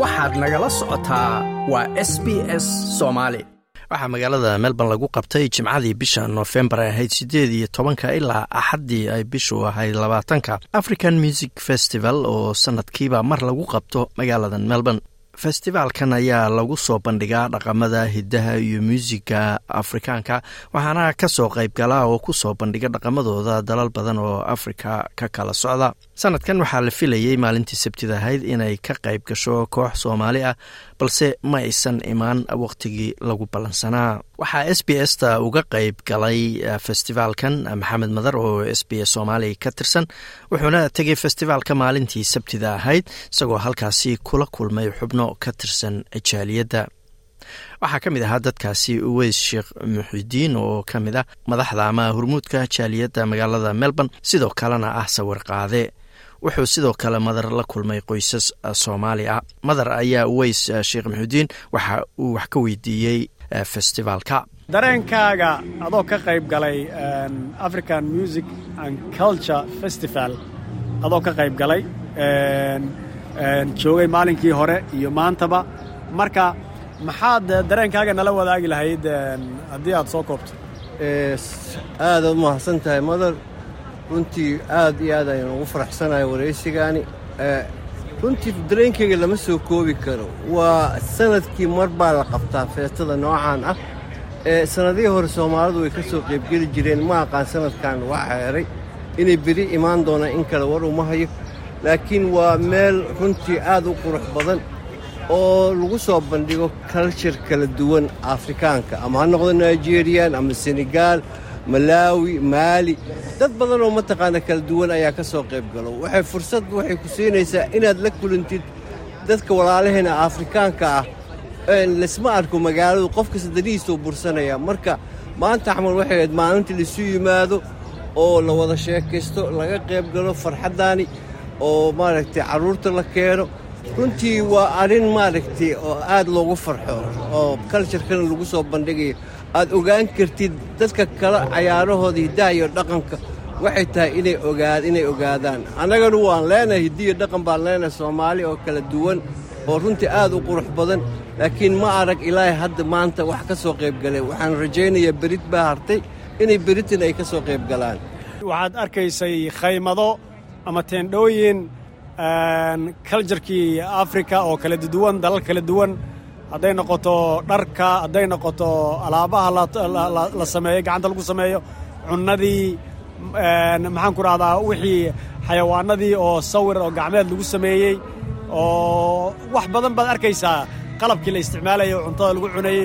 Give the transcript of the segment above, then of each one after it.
waxaad nagala socotaa waa s b s soomaali waxaa magaalada melbourne lagu qabtay jimcadii bisha noofembar ay ahayd siddeed iyo tobanka ilaa axaddii ay bishu ahayd labaatanka. African music festival oo sanadkiiba mar lagu qabto magaalada melbourne. Festivaalkan ayaa lagu soo bandhigaa dhaqamada hidaha iyo muusiga afrikaanka waxaana ka soo qaybgala oo ku soo bandhiga dhaqamadooda dalal badan oo afrika ka kala socda sanadkan waxaa la filayey maalintii sabtida ahayd inay ka qayb gasho koox soomaali ah balse ma aysan imaan waqtigii lagu ballansanaa waxaa s b s ta uga qayb galay festivaalkan maxamed madar oo s b s soomaaliya ka tirsan wuxuuna tegay festivaalka maalintii sabtida ahayd isagoo halkaasi kula kulmay xubno ka tirsan jaaliyadda waxaa ka mid ahaa dadkaasi uweys sheekh muxidiin oo ka mid ah madaxda ama hormuudka jaaliyadda magaalada melbourne sidoo kalena ah sawir qaade wuxuu sidoo kale madar la kulmay qoysas soomaali ah madar ayaa uweys sheekh muxudiin waxa uu wax ka weydiiyey festivaalka dareenkaaga adoo ka qayb galay african music and culture festival adoo ka qayb galay joogay maalinkii hore iyo maantaba. Marka maxaad dareenkaaga nala wadaagi lahayd haddii aad soo koobto? Aadaad u mahadsan tahay madar runtii aad iyo aad ayaan ugu faraxsanahay waraysigaani runtii dareenkayga lama soo koobi karo. Waa sannadkii mar baa la qabtaa feestada noocaan ah. Sannadihii hore soomaalidu way ka soo qaybgeli jireen. Ma aqaan sanadkan waa xeeray. Inay beri imaan doonaan in kale war uma hayo. Laakiin waa meel runtii aad u qurux badan oo lagu soo bandhigo kaljar kala duwan afrikaanka. Ama ha noqdo nigerian ama senegaal malaawi maali dad badan oo mataqaana kala duwan ayaa ka soo qayb galo. Waxay fursad waxay ku siinaysaa inaad la kulantid dadka walaalaheena afrikaanka ah. Laysma arko magaaladu qofkasta danihiisuu bursanaya. Marka maanta axmed waxay ahayd maalintii laisu yimaado oo la wada sheekaysto laga qayb galo farxaddaani oo maaragtay carruurta la keeno. Runtii waa arrin maaragtay oo aad loogu farxo oo kaljarkana lagu soo bandhigayo aad ogaan kartid dadka kale cayaarahooda hiddaha iyo dhaqanka waxay tahay inay ogaa inay ogaadaan. Annaganu waan leenahay hiddiyo dhaqan baan leenahay soomaali oo kala duwan oo runtii aad u qurux badan laakiin ma arag ilaahay hadda maanta wax ka soo qayb galeen waxaan rajaynayaa berid baa hartay inay beritan ay ka soo qayb galaan. Waxaad arkaysay khaymado ama teendhooyin kaljarkii afrika oo kala duwan dalal kala duwan hadday noqoto dharka hadday noqoto alaabaha la sameeyo gacanta lagu sameeyo cunnadii maxaan ku rahdaa wixii xayawaanadii oo sawir oo gacmeed lagu sameeyey oo wax badan baad arkaysaa qalabkii la isticmaalayay cuntada lagu cunayey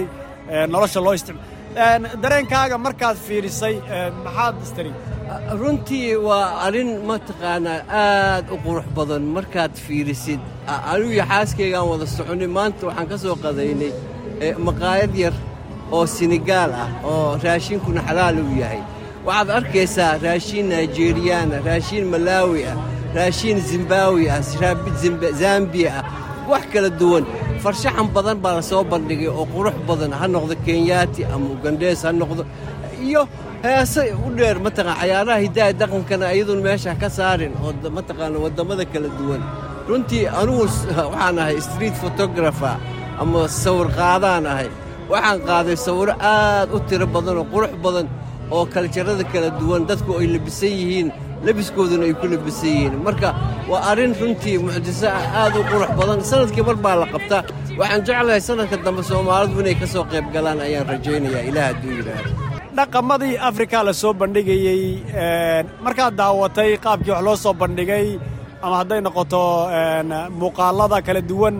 nolosha loo isticma dareenkaaga markaad fiirisay maxaad istari runtii waa arrin mataqaanaa aad u qurux badan markaad fiirisid. Anigu iyo xaaskaygaan wada soconnay maanta waxaan ka soo qadaynay maqaayad yar oo senegaal ah oo raashinkuna xalaal uu yahay. Waxaad arkaysaa raashiin nigeriyaana raashiin malaawi ah raashiin zimbaawi ah zambiya ah wax kala duwan farshaxan badan baa la soo bandhigay oo qurux badan ha noqdo kenyaati ama ugandhees ha noqdo. Iyo heese u dheer mataqaan cayaaraha hiddaha dhaqankana iyaduun meesha ka saarin oo mataqaana waddammada kala duwan. Runtii anugu waxaan ahay street photographer ama sawir qaadaan ahay. Waxaan qaaday sawiro aad u tiro badan oo qurux badan oo kaljarada kala duwan dadku ay labisan yihiin labiskooduna ay ku labisan yihiin marka waa arrin runtii mucjiso ah aad u qurux badan. Sanadkii mar baa la qabtaa waxaan jeclahay sanadka dambe soomaalidu inay ka soo qayb galaan ayaan rajaynayaa ilaah hadduu yidhaahdo. Dhaqamadii afrika la soo bandhigayey markaad daawatay qaabkii wax loo soo bandhigay ama hadday noqoto muuqaalada kala duwan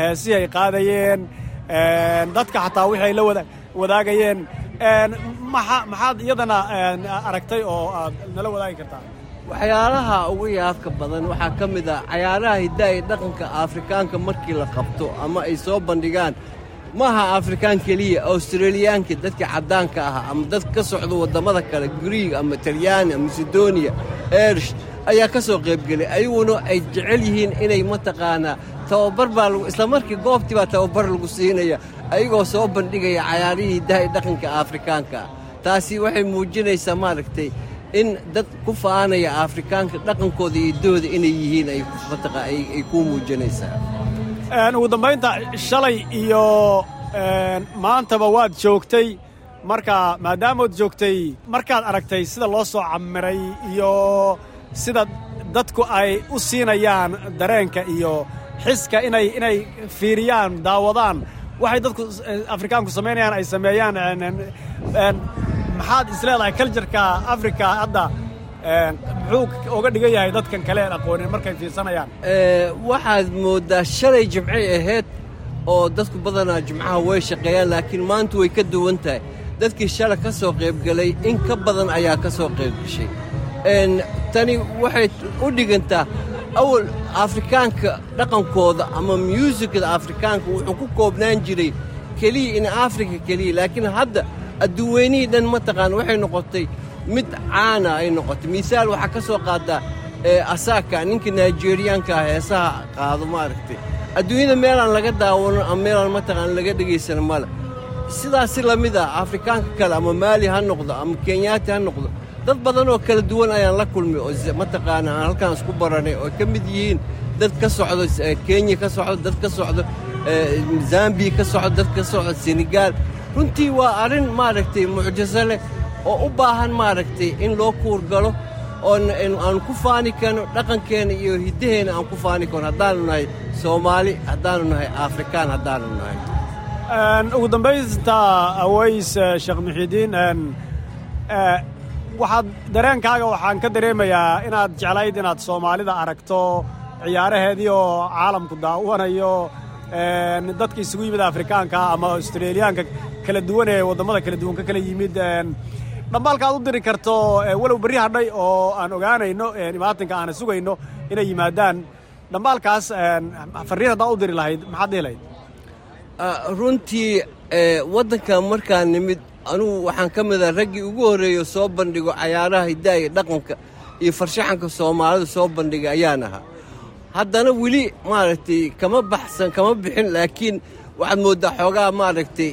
heesihii ay qaadayeen dadka xataa wixii la wadaagayeen maxaad iyadana aragtay oo aad nala wadaagi kartaa waxyaalaha ugu yaabka badan waxaa ka mid ah cayaaraha hiddaha iyo dhaqanka afrikaanka markii la qabto ama ay soo bandhigaan. Maaha afrikaan keliya australiyaanka dadka caddaanka ah ama dad ka socda waddamada kale griig ama talyaani ama masedoniya erish ayaa ka soo qaybgelay ayaguna ay jecel yihiin inay mataqaanaa. Tababar baa isla markii goobtii baa tababar lagu siinaya ayagoo soo bandhigaya cayaarihii hiddaha iyo dhaqanka afrikaanka. Taasi waxay muujinaysaa maaragtay in dad ku fa'aanaya afrikaanka dhaqankooda iyo iddooda inay yihiin ay kuu muujinaysaa. Ugu dambaynta shalay iyo maantaba waad joogtay. Marka maadaamood joogtay markaad aragtay sida loo soo camiray iyo sida dadku ay u siinayaan dareenka iyo xiska inay inay fiiriyaan daawadaan. Waxay dadku afrikaanku samaynayaan ay sameeyaan maxaad isleedahay kaljarka afrika hadda? Muxuu uga dhigan yahay dadkan kale aqoonin markay fiirsanayaan? Waxaad mooddaa shalay jimcay ahayd oo dadku badanaa jimcaha way shaqeeyaan laakiin maanta way ka duwan tahay. Dadkii shalay ka soo qaybgelay in ka badan ayaa ka soo qaybgashay tani waxay u dhigantaa awal afrikaanka dhaqankooda ama myuusikada afrikaanka. Wuxuu ku koobnaan jiray keliya in afrika keliya laakiin hadda adduunweynihii dhan mataqaan waxay noqotay mid caana ay noqotay. Misaal waxaa ka soo qaadaa asaaka ninka nigeriyaanka ah heesaha qaado maaragtay. Adduunyada meelaan laga daawanon ama meelaan mataqaan laga dhegaysan male sidaasi la mid ah afrikaanka kale ama maali ha noqdo ama kenyaati ha noqdo dad badan oo kala duwan ayaan la kulmay oo mataqaana aan halkaan isku baranay oo ka mid yihiin dad ka socdo kenya ka socdo dad ka socdo zambiya ka socdo dad ka socdo senegaal runtii waa arrin maaragtay mucjiso leh oo u baahan maaragtay in loo kuurgalo oon aan ku faani karno dhaqankeenna iyo hiddaheenna aan ku faani karno haddaanu nahay soomaali haddaanu nahay afrikaan haddaanu nahay. Ugu dambaysta aways sheekh muxiidiin waxaad dareenkaaga waxaan ka dareemayaa inaad jeclayd inaad soomaalida aragto ciyaaraheedii oo caalamku daawanayo dadka isugu yimid afrikaanka ama australiyaanka kala duwan ee waddamada kala duwan ka kala yimid dhambaalka aad u diri karto walow berri hadhay oo aan ogaanayno imaatinka aana sugayno inay yimaadaan. Dhambaalkaas farriin haddaa u diri lahayd maxaad dhihi lahayd? Runtii waddankan markaan nimid anugu waxaan ka mida raggii ugu horreeyo soo bandhigo cayaaraha hiddaha iyo dhaqanka iyo farshaxanka soomaalida soo bandhigay ayaan ahaa. Haddana weli maaragtay kama baxsan kama bixin laakiin waxaad mooddaa xoogaa maaragtay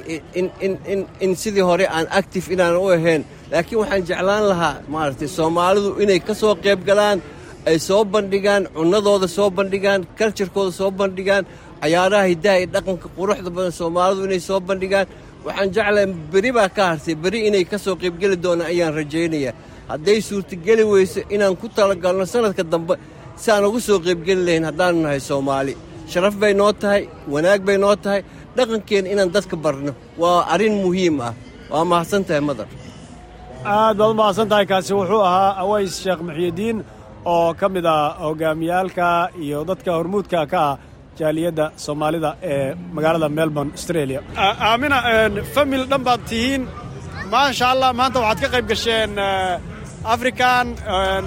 in sidii hore aan actif inaan u ahayn. Laakiin waxaan jeclaan lahaa maaragtay soomaalidu inay ka soo qayb galaan ay soo bandhigaan cunnadooda soo bandhigaan kaljarkooda soo bandhigaan cayaaraha hiddaha iyo dhaqanka quruxda badan soomaalidu inay soo bandhigaan waxaan jeclahay beri baa ka hartay. Beri inay ka soo qaybgeli doonaan ayaan rajaynayaa hadday suurtageli weyso inaan ku talagalno sannadka dambe si aan ugu soo qaybgeli lahayn haddaanu nahay soomaali. Sharaf bay noo tahay wanaag bay noo tahay. Dhaqankeenna inaan dadka barno waa arrin muhiim ah. Waa mahadsan tahay madar aad baad u mahadsan tahay kaasi wuxuu ahaa aways sheekh muxyidiin oo ka mid ah hogaamiyaalka iyo dadka hormuudka ka ah jaaliyadda soomaalida ee magaalada melbourne australia. Aamina famil dhan baad tihiin. Maasha allah maanta waxaad ka qayb gasheen african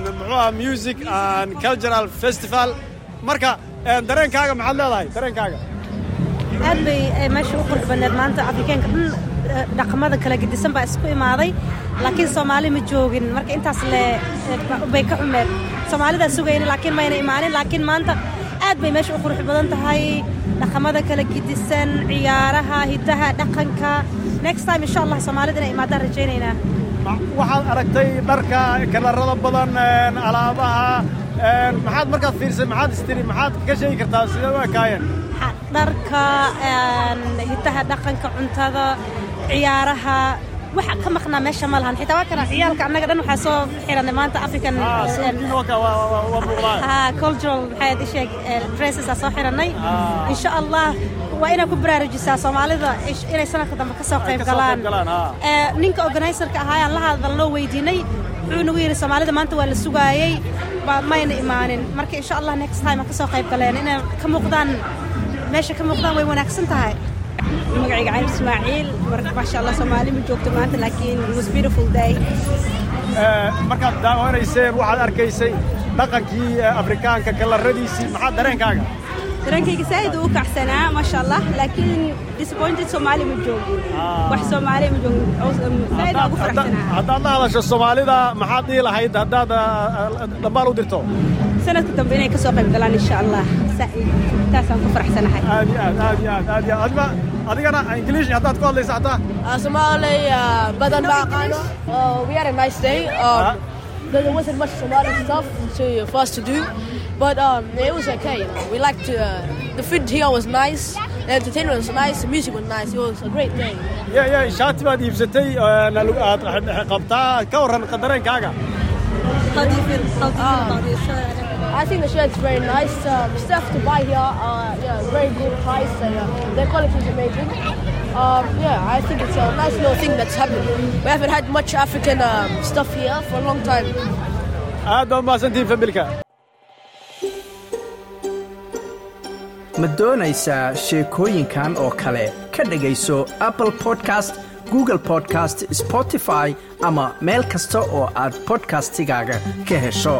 muxuu ah music and cultural festival. Marka dareenkaaga maxaad leedahay? Dareenkaaga. Aad bay meesha u qurux badneed maanta afrikaanka. Dhan dhaqamada kala gedisan baa isku imaaday. Laakiin soomaali ma joogin. Marka intaas le bay ka xumeed soomaalidaa sugayna laakiin mayna imaanin. Laakiin maanta aad bay meesha u qurux badan tahay. Dhaqamada kala gedisan ciyaaraha hiddaha dhaqanka. Next time insha allah soomaalida inay imaadaan rajaynaynaa. Waxaad aragtay dharka kalarada badan alaabaha maxaad markaad fiirsay maxaad istiri maxaad ka sheegi kartaa sidee u ekaayeen? Dharka hiddaha dhaqanka cuntada ciyaaraha waxa ka maqnaa meesha ma lahan. Xitaa waa kana ciyaalka annaga dhan waxaa soo xiranay maanta african cultural maxaad isheeg dresses aa soo xiranay. Insha allah waa inaad ku baraarujisaa soomaalida inay sanadka dambe ka soo qayb galaan. ninka organizerka ahaayaan la hadalnoo weydiinay wuxuu nagu yidhi soomaalida maanta waa la sugaayey mayna imaanin. Marka insha allah next time ka soo qayb galeen. Inay ka muuqdaan meesha ka muuqdaan way wanaagsan tahay magacayga cali ismaaciil maasha allah soomaali ma joogto maanta laakiin it was beautiful day. Markaad daawanayseen waxaad arkaysay dhaqankii afrikaanka kalaradiisii maxaa dareenkaaga dareenkayga saa'id uu kacsanaa maasha allah laakiin disappointed soomaali ma joogin wax soomaali ma joogin saa'id ugu faraxsanaa. haddaad la hadasho soomaalida maxaad dhihi lahayd haddaad dhambaal u dirto? Sanadka dambe inay ka soo qayb galaan insha allah taasaan ku faraxsanahay. Aad iyo aad aad iyo aad aad iyo aad. Adigana ingiliish haddaad ku hadlaysa hataa Somali uh, badan baa aqaano. We had a nice day um, there wasn't much Somali stuff to, for us to do, but um, it was okay. You know. We liked uh, the food here was nice, the entertainment was nice, the music was nice. It was a great day. ya ya shaati baad iibsatay aad qabtaa ka warran dareenkaaga I think the shirt's very nice. Um, stuff to buy here, uh, yeah, very good price, and uh, their quality is amazing. Um, yeah, I think it's a nice little thing that's happening. We haven't had much African um, stuff here for a long time. aad familka ma doonaysaa sheekooyinkan oo kale ka dhegayso apple podcast google podcast spotify ama meel kasta oo aad bodkastigaaga ka hesho